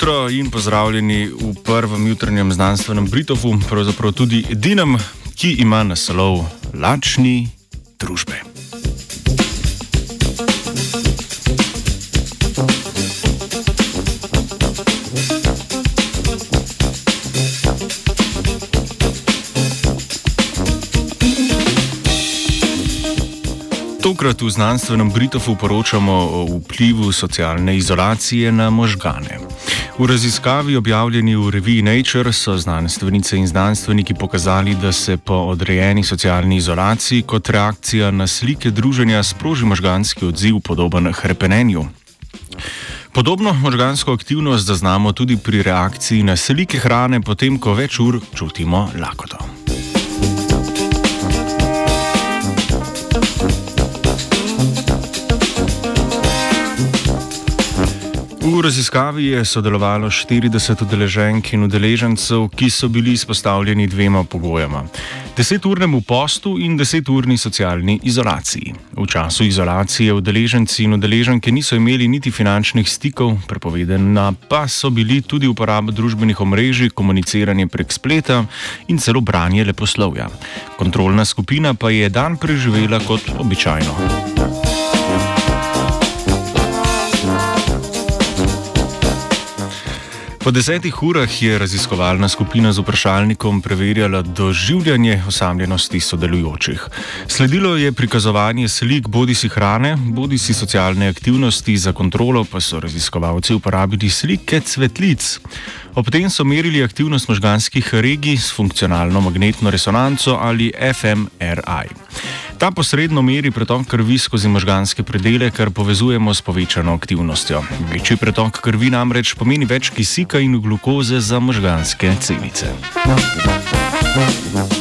jutro in pozdravljeni v prvem jutranjem znanstvenem Britofu, pravzaprav tudi edinem, ki ima naslov Lačni družbe. Tokrat v znanstvenem Britofu poročamo o vplivu socialne izolacije na možgane. V raziskavi objavljeni v reviji Nature so znanstvenice in znanstveniki pokazali, da se po odrejeni socialni izolaciji kot reakcija na slike druženja sproži možganski odziv podoben hrepenenju. Podobno možgansko aktivnost zaznamo tudi pri reakciji na slike hrane, potem ko več ur čutimo lakoto. V raziskavi je sodelovalo 40 udeleženk in udeležencev, ki so bili izpostavljeni dvema pogojama: deseturnemu postu in deseturni socialni izolaciji. V času izolacije udeleženci in udeleženke niso imeli niti finančnih stikov, prepovedana pa so bili tudi uporaba družbenih omrežij, komuniciranje prek spleta in celo branje leposlovja. Kontrolna skupina pa je dan preživela kot običajno. Po desetih urah je raziskovalna skupina z vprašalnikom preverjala doživljanje osamljenosti sodelujočih. Sledilo je prikazovanje slik bodi si hrane, bodi si socialne aktivnosti, za kontrolo pa so raziskovalci uporabili slike cvetlic. Ob tem so merili aktivnost možganskih regij s funkcionalno magnetno resonanco ali fMRI. Ta posredno meri pretok krvi skozi možganske predele, kar povezujemo s povečano aktivnostjo. Večji pretok krvi namreč pomeni več kisika in glukoze za možganske celice. No, no, no.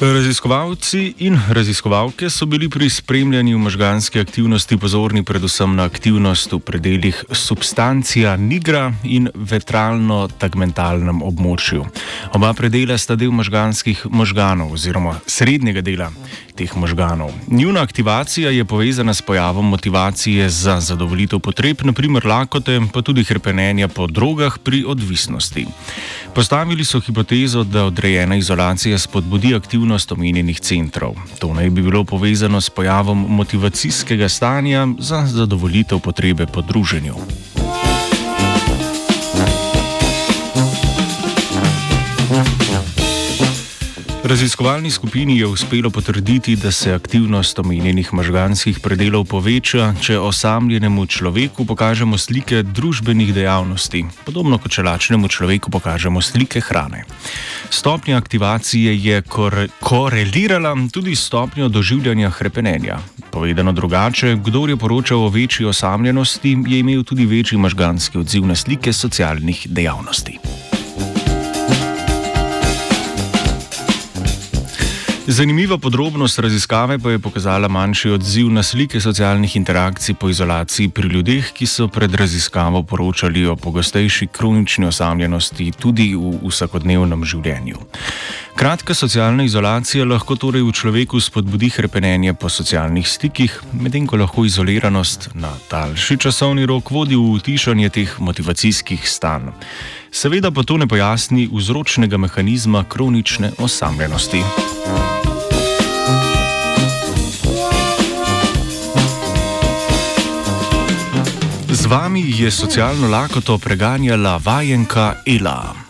Raziskovalci in raziskovalke so bili pri spremljanju možganske aktivnosti pozorni predvsem na aktivnost v predeljih substancija nigra in vetralno-tagmentalnem območju. Oba predela sta del možganskih možganov oziroma srednjega dela teh možganov. Njuna aktivacija je povezana s pojavom motivacije za zadovoljitev potreb, naprimer lakote, pa tudi hrpenenja po drogah pri odvisnosti. Postavili so hipotezo, da odrejena izolacija spodbudi aktivnost omenjenih centrov. To naj bi bilo povezano s pojavom motivacijskega stanja za zadovoljitev potrebe po druženju. Raziskovalni skupini je uspelo potrditi, da se aktivnost omenjenih možganskih predelov poveča, če osamljenemu človeku pokažemo slike družbenih dejavnosti, podobno kot če lačnemu človeku pokažemo slike hrane. Stopnja aktivacije je kor korelirala tudi s stopnjo doživljanja hrepenenja. Povedano drugače, kdo je poročal o večji osamljenosti, je imel tudi večji možganski odziv na slike socialnih dejavnosti. Zanimiva podrobnost raziskave pa je pokazala manjši odziv na slike socialnih interakcij po izolaciji pri ljudeh, ki so pred raziskavo poročali o pogostejši kronični osamljenosti tudi v vsakodnevnem življenju. Kratka socialna izolacija lahko torej v človeku spodbudi hrepenenje po socialnih stikih, medtem ko lahko izoliranost na daljši časovni rok vodi v utišanje teh motivacijskih stanj. Seveda pa to ne pojasni vzročnega mehanizma kronične osamljenosti. Vami je socialno lakoto preganjala vajenka Ela.